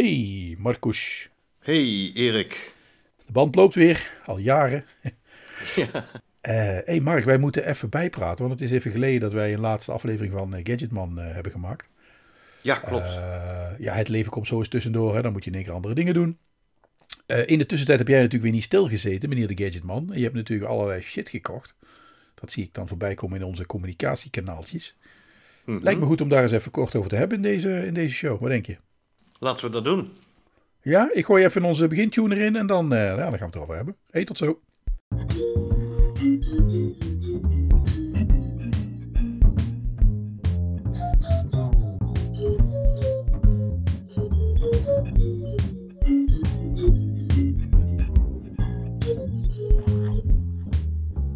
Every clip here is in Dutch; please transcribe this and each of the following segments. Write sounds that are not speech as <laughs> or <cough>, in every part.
Hey Marcus. Hey Erik. De band loopt weer, al jaren. <laughs> Ja. Eh hey Mark, wij moeten even bijpraten, want het is even geleden dat wij een laatste aflevering van eh, Gadgetman eh, hebben gemaakt. Ja, klopt. Ja, het leven komt zo eens tussendoor, hè? dan moet je in één keer andere dingen doen. In de tussentijd heb jij natuurlijk weer niet stilgezeten, meneer de Gadgetman. En je hebt natuurlijk allerlei shit gekocht. Dat zie ik dan voorbij komen in onze communicatiekanaaltjes. Mhm. Lijkt me goed om daar eens even kort over te hebben in deze, in deze show. Wat denk je? Laten we dat doen. Ja, ik gooi even onze begintune erin en dan, eh, ja, dan gaan we het erover hebben. Hey, tot zo.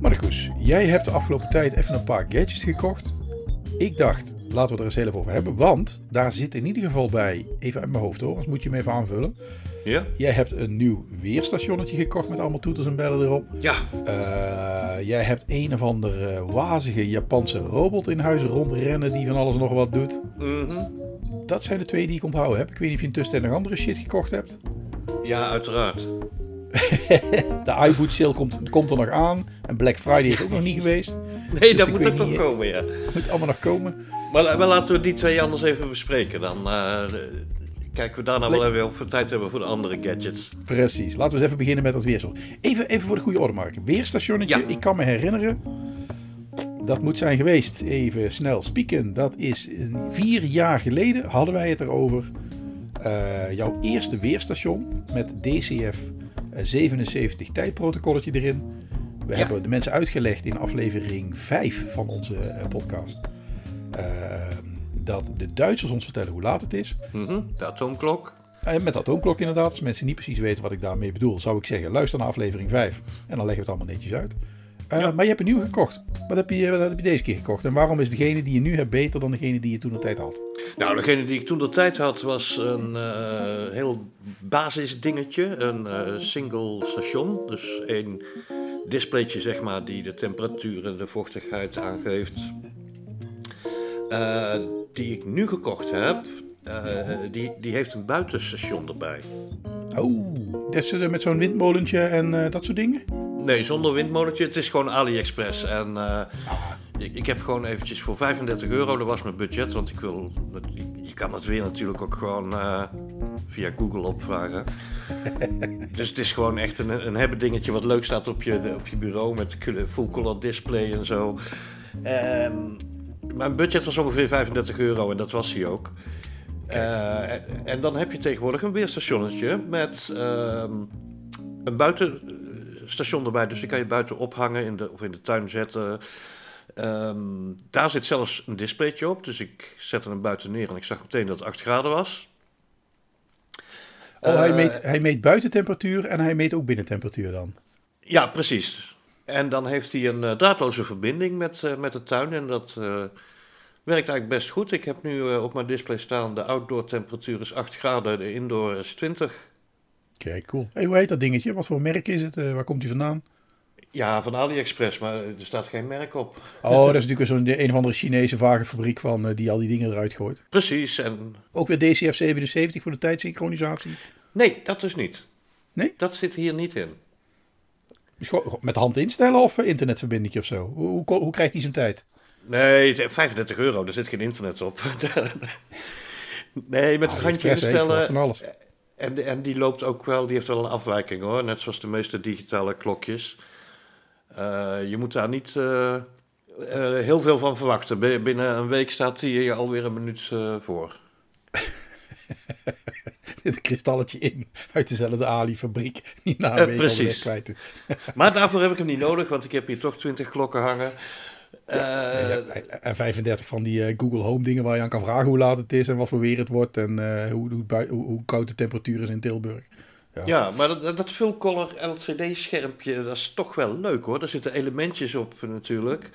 Marcus, jij hebt de afgelopen tijd even een paar gadgets gekocht. Ik dacht, laten we er eens heel even over hebben. Want daar zit in ieder geval bij, even uit mijn hoofd hoor, anders moet je me even aanvullen. Ja? Jij hebt een nieuw weerstationnetje gekocht met allemaal toeters en bellen erop. Ja. Eh, jij hebt een of andere wazige Japanse robot in huis rondrennen die van alles nog wat doet. Mhm. Dat zijn de twee die ik onthouden heb. Ik weet niet of je intussen nog andere shit gekocht hebt. Ja, uiteraard. <laughs> De iBoot sale komt, komt er nog aan. En Black Friday is ook nog niet geweest. Nee, Dus dat moet ook nog niet- komen, ja. Moet allemaal nog komen. Maar, maar laten we die twee anders even bespreken. Dan eh, kijken we daarna wel even of we tijd hebben voor de andere gadgets. Precies. Laten we eens even beginnen met dat weerstation. Even, even voor de goede orde maken. Weerstationnetje. Ja. Ik kan me herinneren. Dat moet zijn geweest. Even snel spieken. Dat is eh, vier jaar geleden hadden wij het erover. Eh, jouw eerste weerstation met DCF eh, 77 tijdprotocolletje erin. We Ja. hebben de mensen uitgelegd in aflevering 5 van onze eh, podcast. eh, dat de Duitsers ons vertellen hoe laat het is. Mhm. De atoomklok. En met de atoomklok inderdaad, als mensen niet precies weten wat ik daarmee bedoel, zou ik zeggen, luister naar aflevering 5 en dan leggen we het allemaal netjes uit. Eh, Ja. Maar je hebt een nieuw gekocht. Wat heb, je, wat heb je deze keer gekocht? En waarom is degene die je nu hebt beter dan degene die je toen de tijd had? Nou, degene die ik toen de tijd had was een eh, heel basis dingetje. Een eh, single station. Dus één displaytje, zeg maar, die de temperatuur en de vochtigheid aangeeft. Eh, die ik nu gekocht heb, eh, die, die heeft een buitenstation erbij. Oh, dat eh, met zo'n windmolentje en eh, dat soort dingen? Nee, zonder windmolentje. Het is gewoon AliExpress. En eh, Ah, ik, ik heb gewoon eventjes voor 35 euro, dat was mijn budget. Want ik wil, je kan het weer natuurlijk ook gewoon eh, via Google opvragen. <laughs> dus het is gewoon echt een, een hebben dingetje wat leuk staat op je, op je bureau met full color display en zo. En mijn budget was ongeveer 35 euro en dat was hij ook. Eh, en, en dan heb je tegenwoordig een weerstationnetje met ehm, een buitenstation erbij. Dus die kan je buiten ophangen in de, of in de tuin zetten. Ehm, daar zit zelfs een displaytje op. Dus ik zette hem buiten neer en ik zag meteen dat het 8 graden was. oh, hij, Eh, meet, hij meet buitentemperatuur en hij meet ook binnentemperatuur dan. Ja, precies. En dan heeft hij een eh, draadloze verbinding met, met de tuin. En dat werkt eigenlijk best goed. Ik heb nu eh, op mijn display staan: de outdoor temperatuur is 8 graden, de indoor is 20. Kijk, cool. Hey, hoe heet dat dingetje? Wat voor merk is het? Eh, waar komt hij vandaan? Ja, van AliExpress, maar er staat geen merk op. Oh, dat is natuurlijk zo'n een of andere Chinese vage fabriek van eh, die al die dingen eruit gooit. Precies. En Ook weer DCF 77 voor de tijdsynchronisatie. nee, dat dus niet. Nee? Dat zit hier niet in. Dus met de hand instellen of internetverbinding of zo? Hoe, hoe, hoe krijgt hij zijn tijd? Nee, het- 35 euro, daar zit geen internet op. <laughs> nee, met het handje instellen. van alles. En, en die loopt ook wel, die heeft wel een afwijking hoor. Net zoals de meeste digitale klokjes. Eh, je moet daar niet eh, eh, heel veel van verwachten. Bin- Binnen een week staat hij je alweer een minuut voor. <laughs> Dit een kristalletje in uit dezelfde Ali-fabriek. Die na een week precies. kwijt. Maar daarvoor heb ik hem niet nodig, want ik heb hier toch 20 klokken hangen. Eh, Ja, en 35 van die eh, Google Home dingen waar je aan kan vragen hoe laat het is en wat voor weer het wordt en eh, hoe, hoe, hoe, koud de temperatuur is in Tilburg. Ja, maar dat, dat full-color LCD-schermpje, dat is toch wel leuk hoor. Daar zitten elementjes op natuurlijk,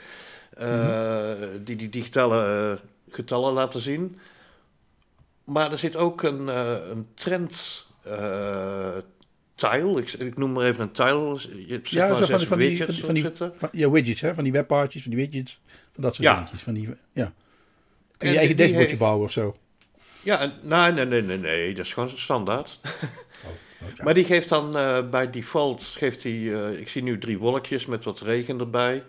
eh, die die digitale getallen laten zien. Maar er zit ook een, een trend eh, tile, ik, ik noem maar even een tile. Je hebt zeg Ja, maar zo van, die- van, die, widgets van, die van, ja, widgets, hè? van die webpaardjes, van die widgets, van dat soort Ja. dingetjes. Van die, ja. Kun je En je eigen die dashboardje bouwen of zo? Ja, en, nee, nee, nee, nee, nee, dat is gewoon standaard. Oh, ja. Maar die geeft dan eh, bij default, geeft hij, eh, ik zie nu drie wolkjes met wat regen erbij.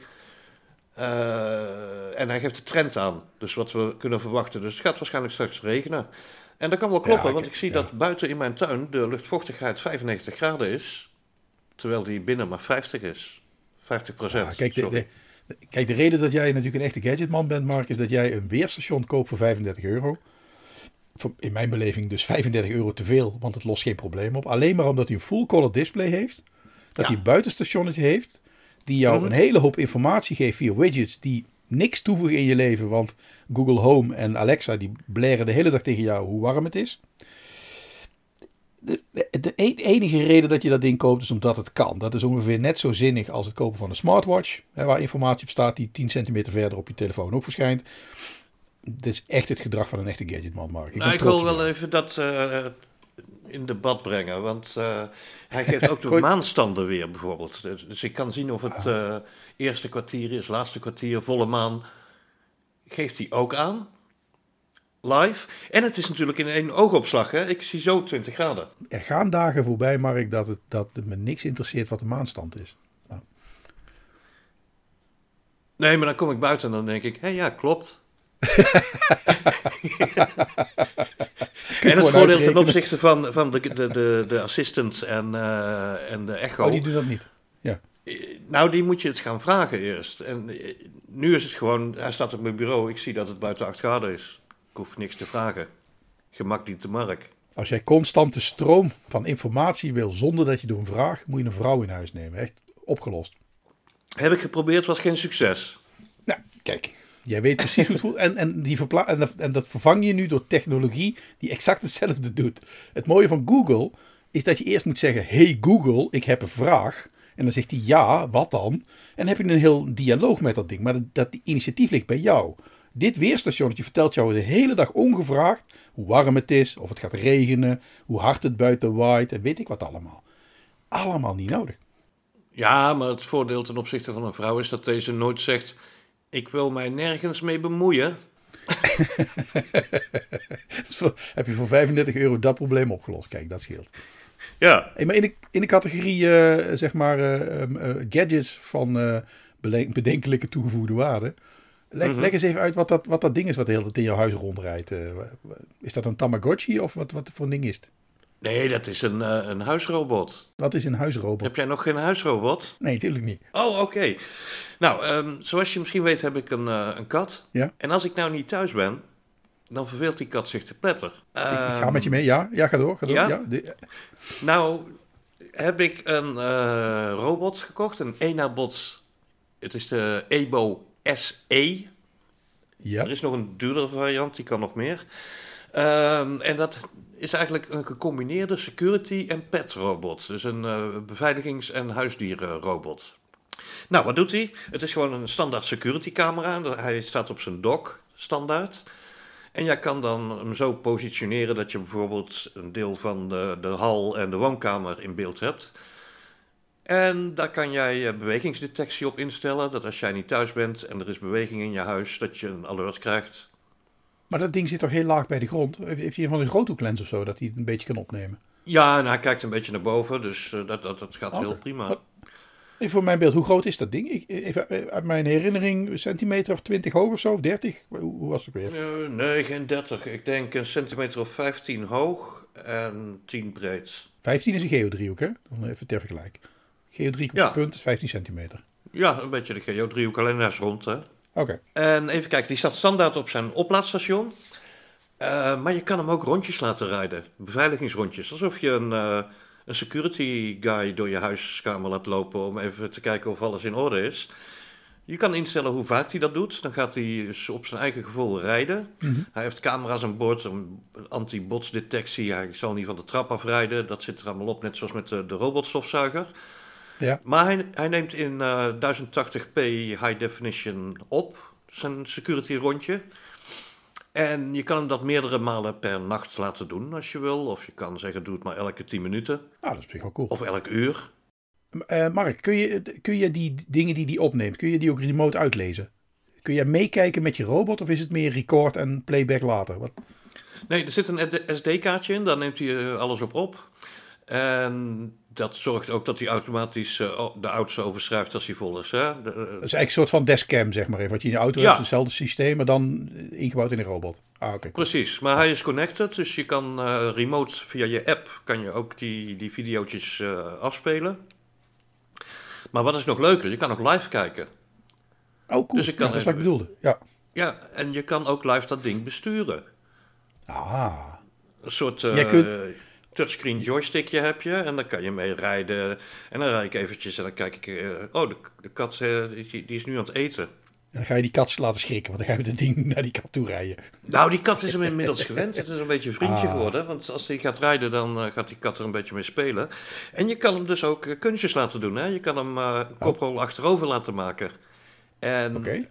Eh, en hij geeft de trend aan, dus wat we kunnen verwachten. Dus het gaat waarschijnlijk straks regenen. En dat kan wel kloppen, Ja, want ik zie ja. dat buiten in mijn tuin de luchtvochtigheid 95 graden is. Terwijl die binnen maar 50 is. 50 procent. Ja, kijk, de, de, de- kijk, de reden dat jij natuurlijk een echte gadgetman bent, Mark, is dat jij een weerstation koopt voor 35 euro. In mijn beleving dus 35 euro te veel, want het lost geen probleem op. Alleen maar omdat hij een full color display heeft. Dat hij een buitenstationnetje heeft. Die jou Mhm. een hele hoop informatie geeft via widgets die niks toevoegen in je leven. Want Google Home en Alexa die blaren de hele dag tegen jou hoe warm het is. De, de, de enige reden dat je dat ding koopt is omdat het kan. Dat is ongeveer net zo zinnig als het kopen van een smartwatch. Hè, waar informatie op staat die 10 centimeter verder op je telefoon ook verschijnt. Dit is echt het gedrag van een echte gadgetman, Mark. Ik, Nou, ik wil wel even dat eh, in debat brengen, want eh, hij geeft <laughs> ook de maanstanden weer bijvoorbeeld. Dus ik kan zien of het eh, eerste kwartier is, laatste kwartier, volle maan. Geeft hij ook aan, live. En het is natuurlijk in één oogopslag, hè. Ik zie zo 20 graden. Er gaan dagen voorbij, Mark, dat het, dat het me niks interesseert wat de maanstand is. Nee, maar dan kom ik buiten en dan denk ik, hé ja, klopt. En het voordeel ten opzichte van, van de, de, de, de assistant en, eh, en de echo... Oh, die doen dat niet. Ja. Eh, Nou, die moet je het gaan vragen eerst. En eh, nu is het gewoon, hij staat op mijn bureau, ik zie dat het buiten 8 graden is. Ik hoef niks te vragen. Gemak dient de mark. Als jij constante stroom van informatie wil zonder dat je door een vraag, moet je een vrouw in huis nemen. Echt opgelost. Heb ik geprobeerd, was geen succes. Nou, kijk. Jij weet precies hoe het voelt. En, en, die verpla- en, dat, en dat vervang je nu door technologie die exact hetzelfde doet. Het mooie van Google is dat je eerst moet zeggen: Hey Google, ik heb een vraag. En dan zegt hij ja, wat dan? En dan heb je een heel dialoog met dat ding. Maar dat, dat initiatief ligt bij jou. Dit weerstationnetje vertelt jou de hele dag ongevraagd hoe warm het is, of het gaat regenen, hoe hard het buiten waait en weet ik wat allemaal. Allemaal niet nodig. Ja, maar het voordeel ten opzichte van een vrouw is dat deze nooit zegt... Ik wil mij nergens mee bemoeien. <laughs> Heb je voor 35 euro dat probleem opgelost. Kijk, dat scheelt. Ja, Hey, maar in de, in de categorie, eh, zeg maar, eh, ehm, eh, gadgets van bedenkelijke toegevoegde waarde. Leg, Mhm. leg eens even uit wat dat, wat dat ding is wat de hele tijd in jouw huis rondrijdt. is dat een Tamagotchi of wat, wat voor een ding is het? Nee, dat is een, eh, een huisrobot. Wat is een huisrobot? Heb jij nog geen huisrobot? Nee, natuurlijk niet. Oh, oké. Nou, ehm, zoals je misschien weet heb ik een, eh, een kat. Ja. En als ik nou niet thuis ben, dan verveelt die kat zich te pletter. Ik, ik ga met je mee. Ja, ja ga door. Ga door. ja? Ja? de- Nou, heb ik een eh, robot gekocht, een Enabot. Het is de Ebo SE. ja. Er is nog een duurdere variant, die kan nog meer. Ehm, en dat is eigenlijk een gecombineerde security- en pet-robot. Dus een eh, beveiligings- en huisdierenrobot. Nou, wat doet hij? Het is gewoon een standaard security camera. Hij staat op zijn dock, standaard. En jij kan dan hem zo positioneren dat je bijvoorbeeld een deel van de, de hal en de woonkamer in beeld hebt. En daar kan jij eh, bewegingsdetectie op instellen. Dat als jij niet thuis bent en er is beweging in je huis, dat je een alert krijgt. Maar dat ding zit toch heel laag bij de grond? Heeft hij een van een groothoeklens of zo, dat hij het een beetje kan opnemen? Ja, en hij kijkt een beetje naar boven, dus eh, dat, dat, dat gaat heel prima. Wat- Even voor mijn beeld, hoe groot is dat ding? Ik, even eh, uit mijn herinnering, een centimeter of 20 hoog of zo, of 30? Hoe, hoe was het weer? Eh, nee, geen 30. Ik denk een centimeter of 15 hoog en 10 breed. 15 is een geodriehoek, hè? Dan even ter vergelijk. Geodriehoek op Ja. punt is 15 centimeter. Ja, een beetje de geodriehoek, alleen is rond, hè. En even kijken, die staat standaard op zijn oplaadstation. Eh, maar je kan hem ook rondjes laten rijden. Beveiligingsrondjes. Alsof je een, eh, een security guy door je huiskamer laat lopen om even te kijken of alles in orde is. Je kan instellen hoe vaak hij dat doet. Dan gaat hij dus op zijn eigen gevoel rijden. Mhm. Hij heeft camera's aan boord, een anti-botsdetectie. Hij zal niet van de trap afrijden. Dat zit er allemaal op, net zoals met de, de robotstofzuiger. Ja. Maar hij, hij neemt in eh, 1080p high definition op, zijn security rondje. En je kan dat meerdere malen per nacht laten doen als je wil. Of je kan zeggen, doe het maar elke 10 minuten. Nou, dat is wel cool. Of elk uur. Eh, Mark, kun je, kun je die dingen die die opneemt, kun je die ook remote uitlezen? Kun je meekijken met je robot of is het meer record en playback later? Wat? Nee, er zit een SD-kaartje in, daar neemt hij eh, alles op op. En dat zorgt ook dat hij automatisch uh, de oudste overschrijft als hij vol is. Hè? De, uh, dat is eigenlijk een soort van dashcam, zeg maar even. Wat je in de auto ja. hebt, hetzelfde systeem, maar dan ingebouwd in een robot. Ah, okay, Precies, maar hij is connected, dus je kan uh, remote via je app kan je ook die, die video's afspelen. Maar wat is nog leuker, je kan ook live kijken. Oh, cool. Dus ik kan ja, dat is wat ik bedoelde. Ja. ja, en je kan ook live dat ding besturen. Ah. Een soort uh, kunt... touchscreen joystickje heb je en dan kan je mee rijden. En dan rijd ik eventjes en dan kijk ik, uh, oh, de, de kat uh, die, die, is nu aan het eten. En dan ga je die kat laten schrikken, want dan ga je het ding <laughs> naar die kat toe rijden. Nou, die kat is hem inmiddels gewend. Het is een beetje een vriendje ah. geworden. Want als hij gaat rijden, dan gaat die kat er een beetje mee spelen. En je kan hem dus ook kunstjes laten doen. Hè? Je kan hem uh, koprol oh. achterover laten maken. En okay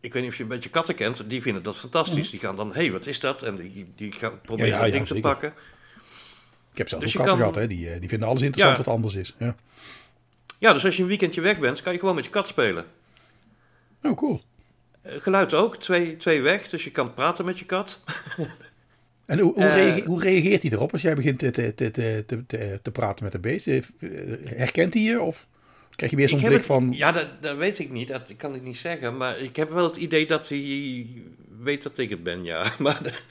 ik weet niet of je een beetje katten kent, die vinden dat fantastisch. Mhm. Die gaan dan, hé, hey, wat is dat? En die, die gaan proberen ja, ja, ding te pakken. Ik heb zelf dus ook katten kan... gehad, hè? Die, eh, die vinden alles interessant wat anders is. Ja. ja, dus als je een weekendje weg bent, kan je gewoon met je kat spelen. Oh, cool. Eh, geluid ook, twee, twee weg, dus je kan praten met je kat. <laughs> En hoe, hoe, uh, reageert, hoe, reageert hij erop als jij begint te, te, te, te, te praten met de beest? Herkent hij je of... Krijg je weer zo'n blik van... Ja, dat, dat, weet ik niet. Dat kan ik niet zeggen. Maar ik heb wel het idee dat hij weet dat ik het ben, ja. <laughs> Maar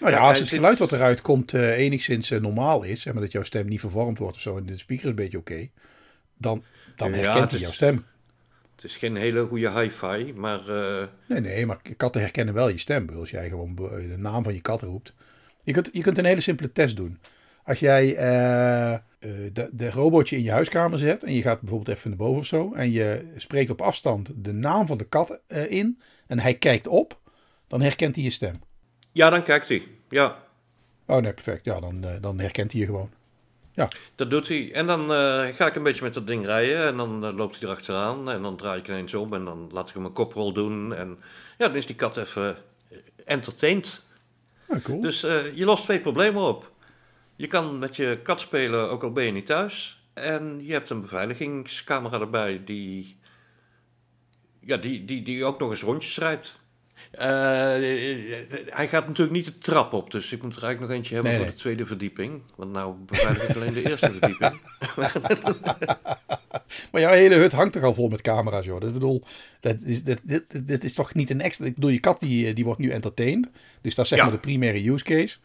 nou ja, als het geluid wat eruit komt uh, enigszins uh, normaal is... en dat jouw stem niet vervormd wordt of zo... en de speaker is een beetje oké... dan, dan herkent hij jouw stem. Het is geen hele goede hi-fi, maar... Uh... Nee, nee, maar katten herkennen wel je stem. Als jij gewoon de naam van je kat roept. Je kunt, je kunt een hele simpele test doen. Als jij de, de robotje in je huiskamer zet en je gaat bijvoorbeeld even naar boven of zo en je spreekt op afstand de naam van de kat in en hij kijkt op, dan herkent hij je stem. Ja, dan kijkt hij. Ja. Oh nee, perfect. Ja, dan, uh, dan herkent hij je gewoon. Ja. Dat doet hij. En dan ga ik een beetje met dat ding rijden en dan loopt hij erachteraan en dan draai ik ineens om en dan laat ik hem een koprol doen en ja, dan is die kat even entertained. Ah, cool. Dus je lost twee problemen op. Je kan met je kat spelen, ook al ben je niet thuis. En je hebt een beveiligingscamera erbij die, ja, die, die, die ook nog eens rondjes rijdt. Uh, hij gaat natuurlijk niet de trap op, dus ik moet er eigenlijk nog eentje hebben voor de tweede verdieping. Want nou beveilig ik alleen de eerste <laughs> verdieping. <laughs> maar jouw hele hut hangt toch al vol met camera's, joh. Ik bedoel, dat is, dat, dit, dit is toch niet een extra... Ik bedoel, je kat die, die wordt nu entertained. Dus dat is zeg maar de primaire use case.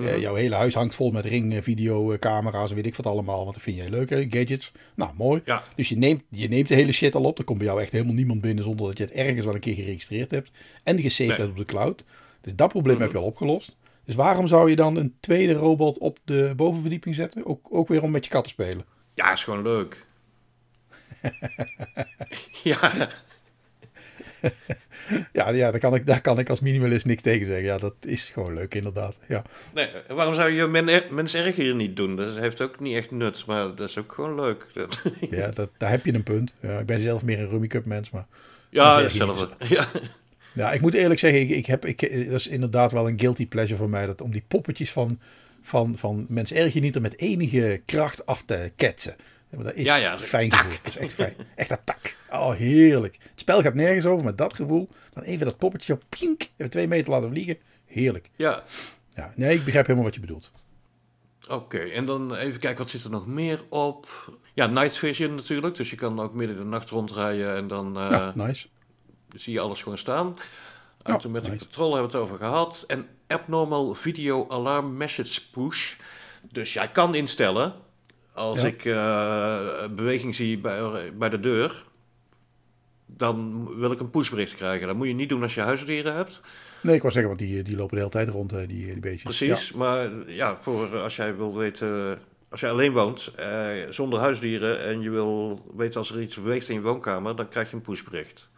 Uh, jouw hele huis hangt vol met ring, video, camera's, weet ik wat allemaal. Want dat vind jij leuk, Gadgets. Nou, mooi. Ja. Dus je neemt, je neemt de hele shit al op. Er komt bij jou echt helemaal niemand binnen zonder dat je het ergens wel een keer geregistreerd hebt. En gesaved hebt op de cloud. Dus dat probleem mhm. heb je al opgelost. Dus waarom zou je dan een tweede robot op de bovenverdieping zetten? Ook, ook weer om met je kat te spelen. Ja, is gewoon leuk. <laughs> ja. <laughs> ja, ja daar, kan ik, daar kan ik als minimalist niks tegen zeggen. Ja, dat is gewoon leuk inderdaad. Ja. Nee, waarom zou je men, mens erg hier niet doen? Dat heeft ook niet echt nut, maar dat is ook gewoon leuk. <laughs> Dat... ja, dat, daar heb je een punt. Ja, ik ben zelf meer een Rummy Cup mens, maar... Ja, hetzelfde. Ja. ja, ik moet eerlijk zeggen, ik, ik heb, ik, dat is inderdaad wel een guilty pleasure voor mij. Dat om die poppetjes van, van, van mens erg je niet er met enige kracht af te ketsen. Maar dat is ja, ja, fijn gevoel. Dat is echt fijn. Echt een tak. Oh, heerlijk. Het spel gaat nergens over, met dat gevoel. Dan even dat poppetje op, pink, even twee meter laten vliegen. Heerlijk. Ja. ja. Nee, ik begrijp helemaal wat je bedoelt. Oké, en dan even kijken, wat zit er nog meer op? Ja, night vision natuurlijk. Dus je kan ook midden in de nacht rondrijden en dan uh, ja, nice. zie je alles gewoon staan. Automatic ja, nice. control hebben we het over gehad. En abnormal video alarm message push. Dus jij kan instellen, als ik uh, beweging zie bij, bij de deur, dan wil ik een pushbericht krijgen. Dat moet je niet doen als je huisdieren hebt. Nee, ik wou zeggen, want die, die lopen de hele tijd rond, die, die beestjes. Precies, maar ja, voor als jij wil weten, als jij alleen woont, eh, zonder huisdieren en je wil weten als er iets beweegt in je woonkamer, dan krijg je een pushbericht.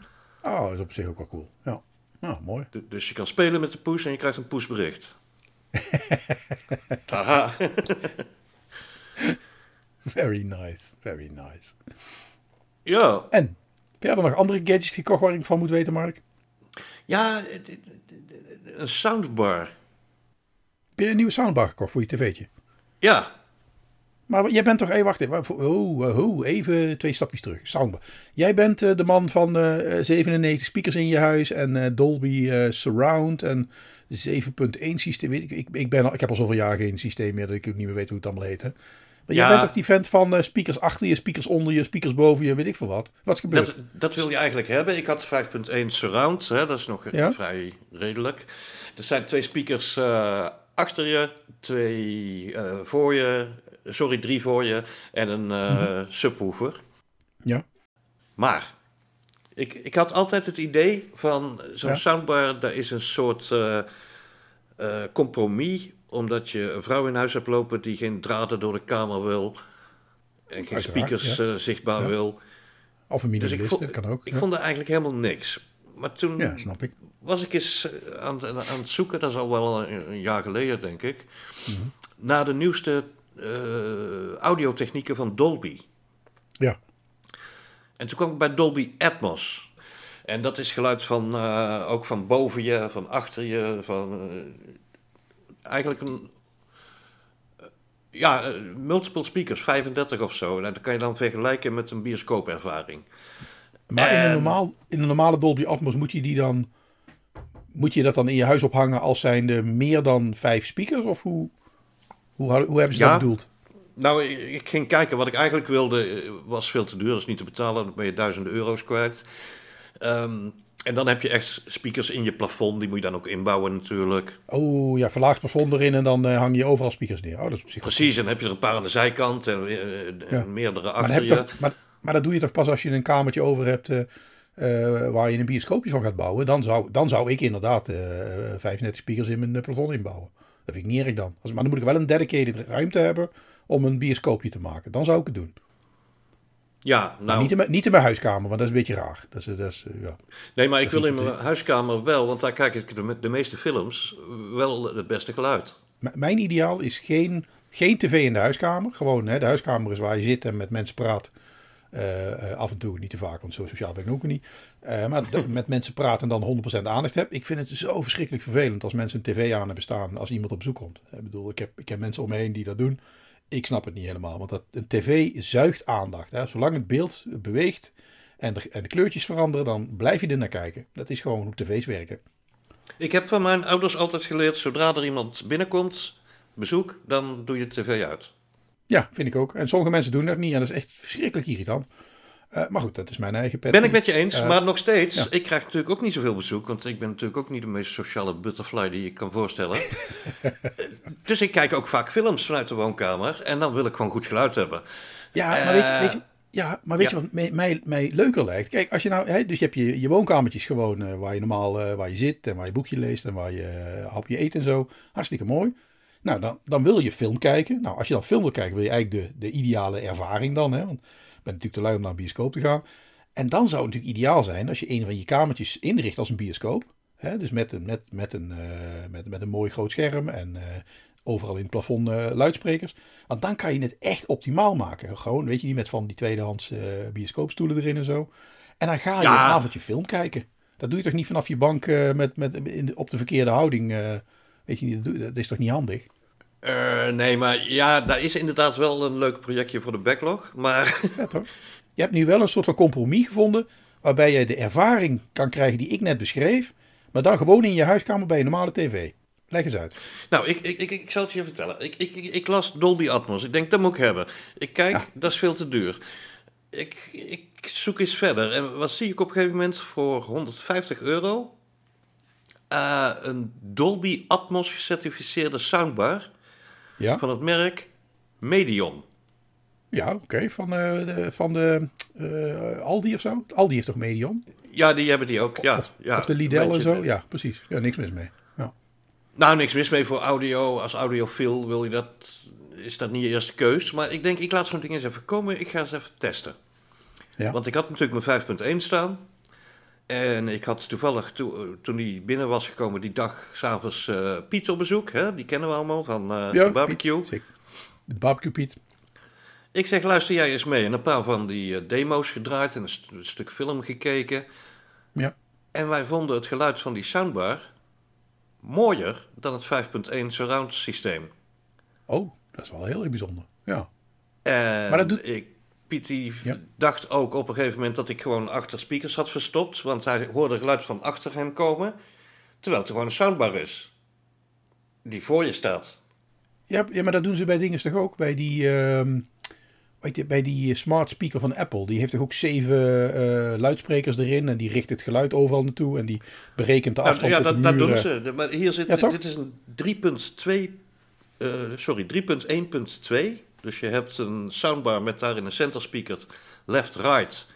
Oh, dat is op zich ook wel cool. Ja, nou, mooi. dus je kan spelen met de push en je krijgt een pushbericht. <laughs> Haha. <laughs> <laughs> very nice, very nice. Ja. En heb jij er nog andere gadgets gekocht waar ik van moet weten, Mark? Ja, een soundbar. Heb je een nieuwe soundbar gekocht voor je tv'tje? Ja. Maar jij bent toch, hey, wacht even, oh, oh, even twee stapjes terug. Soundbar. Jij bent uh, de man van uh, 97 speakers in je huis en uh, Dolby Surround en 7.1 systeem. Ik, ik, ik, ben al, ik heb al zoveel jaar geen systeem meer dat ik niet meer weet hoe het allemaal heet. Hè? Maar ja. jij bent toch die vent van speakers achter je, speakers onder je, speakers boven je, weet ik veel wat. Wat is gebeurd? Dat, dat wil je eigenlijk hebben. Ik had 5.1 Surround, hè, dat is nog ja? vrij redelijk. Er zijn twee speakers achter je, twee voor je, sorry, drie voor je en een uh, subwoofer. Ja. Maar ik, ik had altijd het idee van zo'n soundbar, daar is een soort compromis, omdat je een vrouw in huis hebt lopen die geen draden door de kamer wil en geen speakers zichtbaar wil. Of een minimalist, dus dat kan ook. Ik vond er eigenlijk helemaal niks. Maar toen ja, snap ik. was ik eens aan, aan het zoeken, dat is al wel een, een jaar geleden, denk ik, mm -hmm. naar de nieuwste uh, audiotechnieken van Dolby. Ja. En toen kwam ik bij Dolby Atmos. En dat is geluid van, uh, ook van boven je, van achter je, van eigenlijk een, ja, multiple speakers, 35 of zo. En dat kan je dan vergelijken met een bioscoopervaring. Maar en... in, een normaal, in een normale Dolby Atmos moet je die dan, moet je dat dan in je huis ophangen als zijnde meer dan vijf speakers? Of hoe? Hoe, hoe hebben ze dat bedoeld? Nou, ik, ging kijken. Wat ik eigenlijk wilde eh, was veel te duur. Dat is niet te betalen. Dan ben je duizenden euro's kwijt. Um, en dan heb je echt speakers in je plafond. Die moet je dan ook inbouwen natuurlijk. Oh ja, verlaagd plafond erin en dan uh, hang je overal speakers neer. Oh, dat is Precies, en dan heb je er een paar aan de zijkant en, uh, meerdere achter maar je. Toch, maar, maar, dat doe je toch pas als je een kamertje over hebt uh, waar je een bioscoopje van gaat bouwen. Dan zou, dan zou ik inderdaad 35 speakers in mijn plafond inbouwen. Dat vind ik niet erg dan. Maar dan moet ik wel een dedicated ruimte hebben om een bioscoopje te maken. Dan zou ik het doen. Ja, nou... niet, in mijn, niet in mijn huiskamer, want dat is een beetje raar. Dat is, dat is, ja. Nee, maar ik wil in mijn huiskamer wel, want daar kijk ik de, de meeste films wel het beste geluid. M mijn ideaal is geen, geen tv in de huiskamer. Gewoon, hè, de huiskamer is waar je zit en met mensen praat. Uh, af en toe, niet te vaak, want zo sociaal ben ik ook niet. Uh, maar <laughs> met mensen praten en dan 100% aandacht heb. Ik vind het zo verschrikkelijk vervelend als mensen een tv aan hebben staan als iemand op bezoek komt. Ik bedoel, ik heb, ik heb mensen om me heen die dat doen. Ik snap het niet helemaal, want dat, een tv zuigt aandacht. Hè. Zolang het beeld beweegt en de, en de kleurtjes veranderen, dan blijf je er naar kijken. Dat is gewoon hoe tv's werken. Ik heb van mijn ouders altijd geleerd, zodra er iemand binnenkomt, bezoek, dan doe je de tv uit. Ja, vind ik ook. En sommige mensen doen dat niet en dat is echt verschrikkelijk irritant. Uh, maar goed, dat is mijn eigen pet. Ben ik met je eens, uh, maar nog steeds, ja. ik krijg natuurlijk ook niet zoveel bezoek, want ik ben natuurlijk ook niet de meest sociale butterfly die je kan voorstellen. <laughs> dus ik kijk ook vaak films vanuit de woonkamer en dan wil ik gewoon goed geluid hebben. Ja, maar weet, je, weet je, ja, maar weet ja. je wat mij, mij, mij, leuker lijkt? Kijk, als je nou, hè, dus je hebt je, je woonkamertjes gewoon uh, waar je normaal waar je zit en waar je boekje leest en waar je hapje eet en zo. Hartstikke mooi. Nou, dan, dan wil je film kijken. Nou, als je dan film wil kijken, wil je eigenlijk de, de ideale ervaring dan. Hè? Want natuurlijk te lui om naar een bioscoop te gaan. En dan zou het natuurlijk ideaal zijn als je een van je kamertjes inricht als een bioscoop. Hè? Dus met, een, met, met, een, uh, met, met een mooi groot scherm en uh, overal in het plafond uh, luidsprekers. Want dan kan je het echt optimaal maken. Gewoon, weet je niet, met van die tweedehands bioscoopstoelen erin en zo. En dan ga je ja. een avondje film kijken. Dat doe je toch niet vanaf je bank met, met, in op de verkeerde houding Weet je niet, dat is toch niet handig? Uh, nee, maar ja, daar is inderdaad wel een leuk projectje voor de backlog. Maar... <laughs> Ja, toch? Je hebt nu wel een soort van compromis gevonden. Waarbij je de ervaring kan krijgen die ik net beschreef. Maar dan gewoon in je huiskamer bij een normale tv. Leg eens uit. Nou, ik, ik, ik, ik zal het je vertellen. Ik, ik, ik, las Dolby Atmos. Ik denk, dat moet ik hebben. Ik kijk, ja. dat is veel te duur. Ik, ik zoek eens verder. En wat zie ik op een gegeven moment voor 150 euro? uh, een Dolby Atmos gecertificeerde soundbar ja? van het merk Medion. Ja, oké. Okay. Van, uh, de, van de uh, Aldi of zo? Aldi heeft toch Medion? Ja, die hebben die ook. Ja, of, ja, of de Lidl en zo? Ja, precies. Ja, niks mis mee. Ja. Nou, niks mis mee voor audio. Als audiofiel wil je dat, is dat niet je eerste keus. Maar ik denk, ik laat zo'n ding eens even komen. Ik ga eens even testen. Ja. Want ik had natuurlijk mijn 5.1 staan. En ik had toevallig, to, eh, toen hij binnen was gekomen, die dag s'avonds uh, Piet op bezoek. Hè? Die kennen we allemaal van uh, ja, de barbecue. Piet, de barbecue Piet. Ik zeg, luister jij eens mee. En een paar van die uh, demo's gedraaid en een, st een, stuk film gekeken. Ja. En wij vonden het geluid van die soundbar mooier dan het 5.1 surround systeem. Oh, dat is wel heel bijzonder. Ja. En Maar dat doet- ik, Piet die Ja. dacht ook op een gegeven moment dat ik gewoon achter speakers had verstopt. Want hij hoorde geluid van achter hem komen. Terwijl het gewoon een soundbar is. Die voor je staat. Ja, ja, maar dat doen ze bij dingen toch ook? Bij die, weet je, bij die smart speaker van Apple. Die heeft toch ook zeven eh, luidsprekers erin. En die richt het geluid overal naartoe. En die berekent de Nou, afstand ja, de dat, dat doen ze. Maar hier zit, Ja, dit is een 3.2, eh, sorry, 3.1.2. Dus je hebt een soundbar met daarin een center speaker, left, right.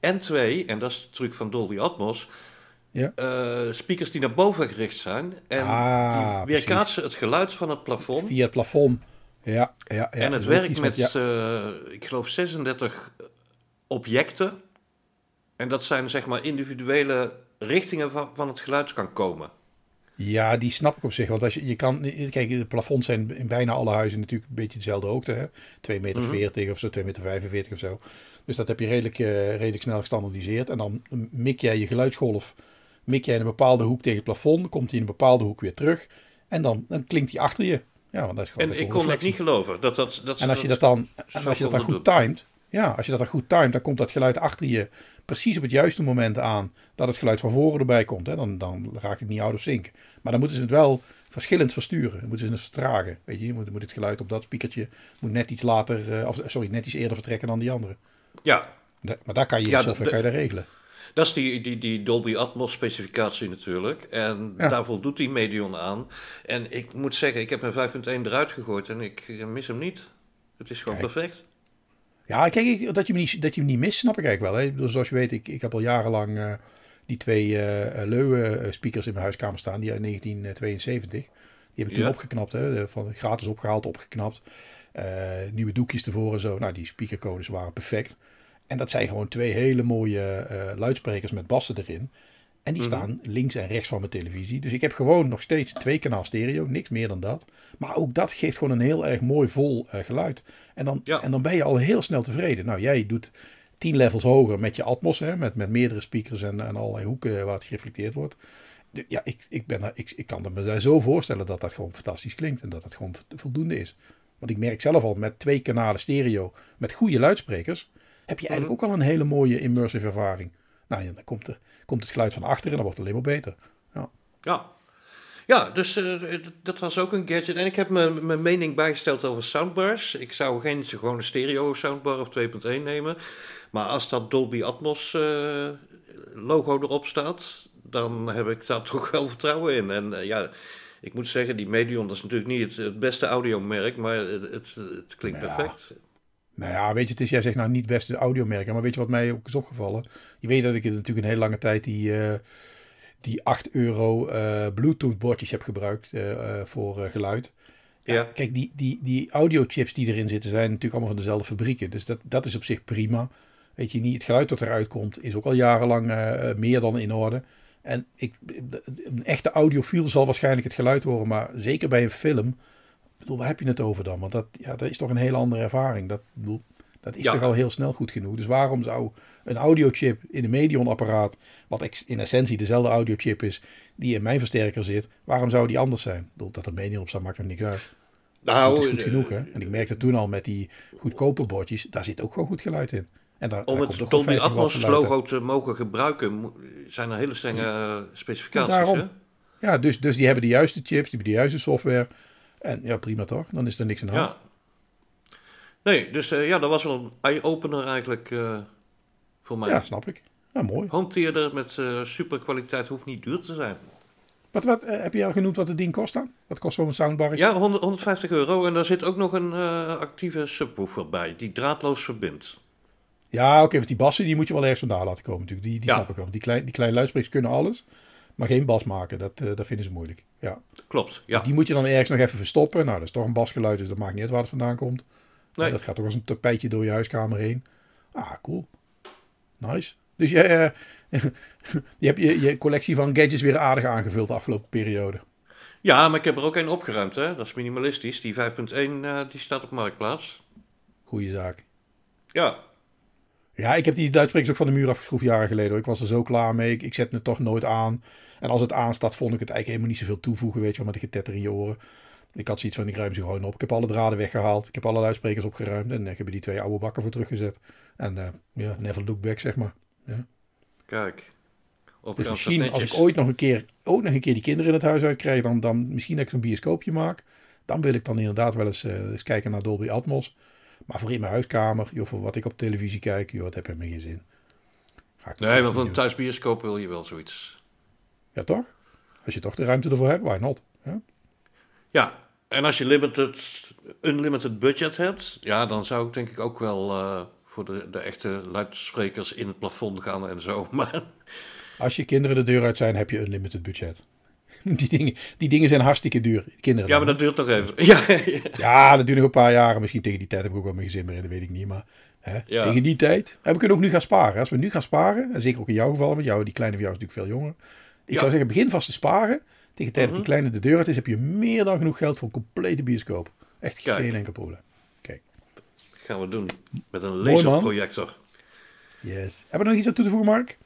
En twee, en dat is de truc van Dolby Atmos, Ja. eh, speakers die naar boven gericht zijn. En Ah, die weerkaatsen het geluid van het plafond. Via het plafond. Ja, ja, ja. en het werkt met, ja. eh, ik geloof, 36 objecten. En dat zijn zeg maar individuele richtingen van, van het geluid kan komen. Ja, die snap ik op zich. Want als je, je kan, kijk, de plafonds zijn in bijna alle huizen natuurlijk een beetje dezelfde hoogte. Hè? 2,40 meter Mhm. of zo, 2,45 meter of zo. Dus dat heb je redelijk, eh, redelijk snel gestandardiseerd. En dan mik jij je geluidsgolf, mik jij in een bepaalde hoek tegen het plafond, komt hij in een bepaalde hoek weer terug. En dan, dan klinkt hij achter je. Ja, want dat is gewoon En ik kon dat reflectie. niet geloven. Dat, dat, dat, En als je dat dan, en als je dat dan goed timed, ja, als je dat dan goed timed, dan komt dat geluid achter je precies op het juiste moment aan dat het geluid van voren erbij komt. Hè. Dan, dan raakt het niet out of sync. Maar dan moeten ze het wel verschillend versturen. Dan moeten ze het vertragen. Weet je, je moet, moet het geluid op dat speakertje moet net iets later, of sorry, net iets eerder vertrekken dan die andere. Ja, Da- Maar daar kan je Ja, software kan je dat regelen. dat is die, die, die Dolby Atmos specificatie natuurlijk. En Ja. daar voldoet die Medion aan. En ik moet zeggen, ik heb een 5.1 eruit gegooid en ik mis hem niet. Het is gewoon Kijk. perfect. Ja, kijk, ik- dat je, me niet, dat je me niet mist, snap ik eigenlijk wel. Hè? Bedoel, zoals je weet, ik, ik heb al jarenlang eh, die twee eh Leuwe speakers in mijn huiskamer staan, die uit 1972. Die heb ik toen Ja. opgeknapt, hè? van gratis opgehaald, opgeknapt. Eh, nieuwe doekjes ervoor en zo. Nou, die speakercodes waren perfect. En dat zijn gewoon twee hele mooie eh, luidsprekers met bassen erin. En die Mhm. staan links en rechts van mijn televisie. Dus ik heb gewoon nog steeds twee kanaal stereo, niks meer dan dat. Maar ook dat geeft gewoon een heel erg mooi vol eh, geluid. En dan, Ja. en dan ben je al heel snel tevreden. Nou, jij doet tien levels hoger met je Atmos, hè, met, met meerdere speakers en, en allerlei hoeken waar het gereflecteerd wordt. De- ja, ik, ik, ben, ik, ik kan me daar zo voorstellen dat dat gewoon fantastisch klinkt en dat dat gewoon vo- voldoende is. Want ik merk zelf al met twee kanalen stereo met goede luidsprekers, heb je eigenlijk ook al een hele mooie immersive ervaring. Nou ja, dan komt, er, komt het geluid van achter en dan wordt het alleen maar beter. Ja. Ja. Ja, dus eh, dat was ook een gadget. En ik heb mijn mijn mening bijgesteld over soundbars. Ik zou geen gewone stereo soundbar of 2.1 nemen. Maar als dat Dolby Atmos eh, logo erop staat, dan heb ik daar <laughs> toch wel vertrouwen in. En eh, ja, ik moet zeggen, die Medion dat is natuurlijk niet het, het beste audiomerk, maar het, het, het klinkt Ja. perfect. Nou ja, weet je, het is, jij zegt nou niet best de audiomerken, maar weet je wat mij ook is opgevallen? Je weet dat ik natuurlijk een hele lange tijd die, eh, die 8 euro eh, Bluetooth bordjes heb gebruikt eh, voor geluid. Ja. Kijk, die, die, die audiochips die erin zitten zijn natuurlijk allemaal van dezelfde fabrieken. Dus dat, dat is op zich prima. Weet je niet, het geluid dat eruit komt is ook al jarenlang meer dan in orde. En ik, een echte audiofiel zal waarschijnlijk het geluid horen, maar zeker bij een film. Bedoel, waar heb je het over dan? Want dat, ja, dat is toch een hele andere ervaring. Dat, bedoel, dat is Ja. toch al heel snel goed genoeg. Dus waarom zou een audiochip in een Medion-apparaat, wat in essentie dezelfde audiochip is, die in mijn versterker zit, waarom zou die anders zijn? Ik bedoel, dat er Medion op staat, maakt er niks uit. Nou, dat is goed eh, genoeg, hè? En ik merkte toen al met die goedkope bordjes, daar zit ook gewoon goed geluid in. En daar, Om het Dolby 50 watt Atmos logo te mogen gebruiken, zijn er hele strenge eh, specificaties. Daarom. hè? Ja, dus, dus die hebben de juiste chips, die hebben de juiste software. En ja, prima toch? Dan is er niks aan de hand. Ja. Nee, dus eh, ja, dat was wel een eye-opener eigenlijk eh, voor mij. Ja, snap ik. Ja, mooi. Home theater met eh super kwaliteit hoeft niet duur te zijn. Wat, wat, heb je al genoemd wat het ding kost dan? Wat kost zo'n soundbar? Ja, 100, 150 euro en daar zit ook nog een actieve subwoofer bij die draadloos verbindt. Ja, oké, want die bassen die moet je wel ergens vandaan laten komen natuurlijk. Die, die Ja. snap ik wel. Die, klein, die kleine luidsprekers kunnen alles, maar geen bas maken. Dat, eh, dat vinden ze moeilijk. Ja. Klopt, ja. Die moet je dan ergens nog even verstoppen. Nou, dat is toch een basgeluid, dus dat maakt niet uit waar het vandaan komt. Nee. Dat gaat toch als een tapijtje door je huiskamer heen. Ah, cool. Nice. Dus je, eh, <laughs> je hebt je, je collectie van gadgets weer aardig aangevuld de afgelopen periode. Ja, maar ik heb er ook een opgeruimd, hè. Dat is minimalistisch. Die 5.1, eh, die staat op Marktplaats. Goeie zaak. Ja, Ja, ik heb die luidsprekers ook van de muur afgeschroefd jaren geleden. hoor. Ik was er zo klaar mee. Ik, ik zet me toch nooit aan. En als het aanstaat, vond ik het eigenlijk helemaal niet zoveel toevoegen. Weet je wel, met de getetter in je oren. Ik had zoiets van, ik ruim ze gewoon op. Ik heb alle draden weggehaald. Ik heb alle luidsprekers opgeruimd. En ik heb er die twee oude bakken voor teruggezet. En eh, ja, never look back, zeg maar. Kijk. Op Dus misschien als ik ooit nog een keer, ook nog een keer die kinderen in het huis uitkrijg, dan, dan misschien dat ik zo'n bioscoopje maak. Dan wil ik dan inderdaad wel eens, eh, eens kijken naar Dolby Atmos. Maar voor in mijn huiskamer, joh, voor wat ik op televisie kijk, joh, dat heb helemaal geen zin. Ga ik Nee, maar voor een thuisbioscoop wil je wel zoiets. Ja, toch? Als je toch de ruimte ervoor hebt, why not? Ja? Ja, en als je limited, unlimited budget hebt, ja, dan zou ik denk ik ook wel eh, voor de, de echte luidsprekers in het plafond gaan en zo. <laughs> Maar Als je kinderen de deur uit zijn, heb je unlimited budget. <laughs> Die dingen, die dingen zijn hartstikke duur. Kinderen ja, maar dat duurt nog even. <laughs> Ja, ja. Ja, dat duurt nog een paar jaren. Misschien tegen die tijd heb ik ook wel mijn gezin meer in, dat weet ik niet. Maar hè, Ja. tegen die tijd. En we kunnen ook nu gaan sparen. Als we nu gaan sparen, en zeker ook in jouw geval, want jou, die kleine van jou is natuurlijk veel jonger. Ik Ja. zou zeggen, begin vast te sparen. Tegen de tijd dat Mhm. die kleine de deur uit is, heb je meer dan genoeg geld voor een complete bioscoop. Echt Kijk. geen enkel probleem. Kijk. gaan we doen. Met een laserprojector. Yes. Hebben we nog iets aan toe te voegen, Mark?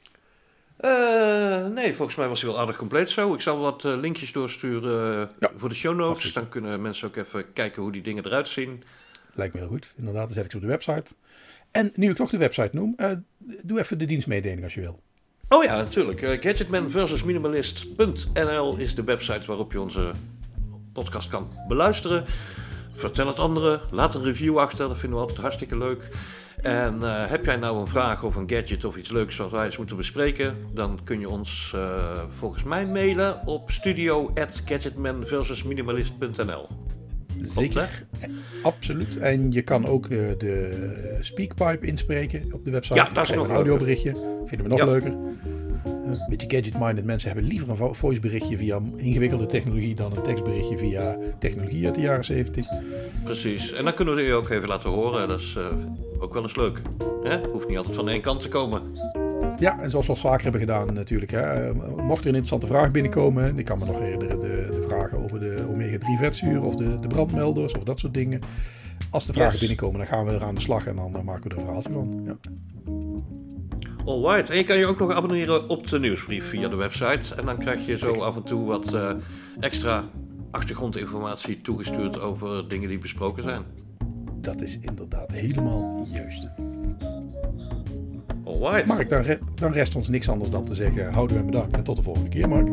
Eh, nee, volgens mij was hij wel aardig compleet zo. Ik zal wat eh, linkjes doorsturen Ja. voor de show notes. Dan kunnen mensen ook even kijken hoe die dingen eruit zien. Lijkt me heel goed. Inderdaad, dan zet ik ze op de website. En nu ik toch de website noem, eh, doe even de dienstmededeling als je wil. Oh ja, natuurlijk. Eh, Gadgetman versus Minimalist.nl is de website waarop je onze podcast kan beluisteren. Vertel het anderen. Laat een review achter. Dat vinden we altijd hartstikke leuk. En eh, heb jij nou een vraag of een gadget of iets leuks wat wij eens moeten bespreken, dan kun je ons eh, volgens mij mailen op studio@gadgetmanversusminimalist.nl. Zeker. Absoluut. En je kan ook de, de speakpipe inspreken op de website. Ja, dat is nog een audioberichtje. Vinden we nog Ja. leuker. Een beetje gadget-minded mensen hebben liever een vo- voiceberichtje via ingewikkelde technologie dan een tekstberichtje via technologie uit de jaren 70. Precies. En dan kunnen we je ook even laten horen. Dat is eh, ook wel eens leuk. Hè? Hoeft niet altijd van één kant te komen. Ja, en zoals we al vaker hebben gedaan natuurlijk. Hè. eh, Mocht er een interessante vraag binnenkomen. Ik kan me nog herinneren de, de vragen over de omega-3 vetzuur of de, de brandmelders of dat soort dingen. Als de vragen Yes. binnenkomen, dan gaan we er aan de slag en dan maken we er een verhaaltje van. Ja. Alright. En je kan je ook nog abonneren op de nieuwsbrief via de website. En dan krijg je zo af en toe wat eh, extra achtergrondinformatie toegestuurd over dingen die besproken zijn. Dat is inderdaad helemaal juist. Alright. Mark, dan, re- dan rest ons niks anders dan te zeggen houden we en bedankt. En tot de volgende keer, Mark.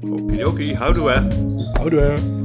Okidoki, houden we. Houden we.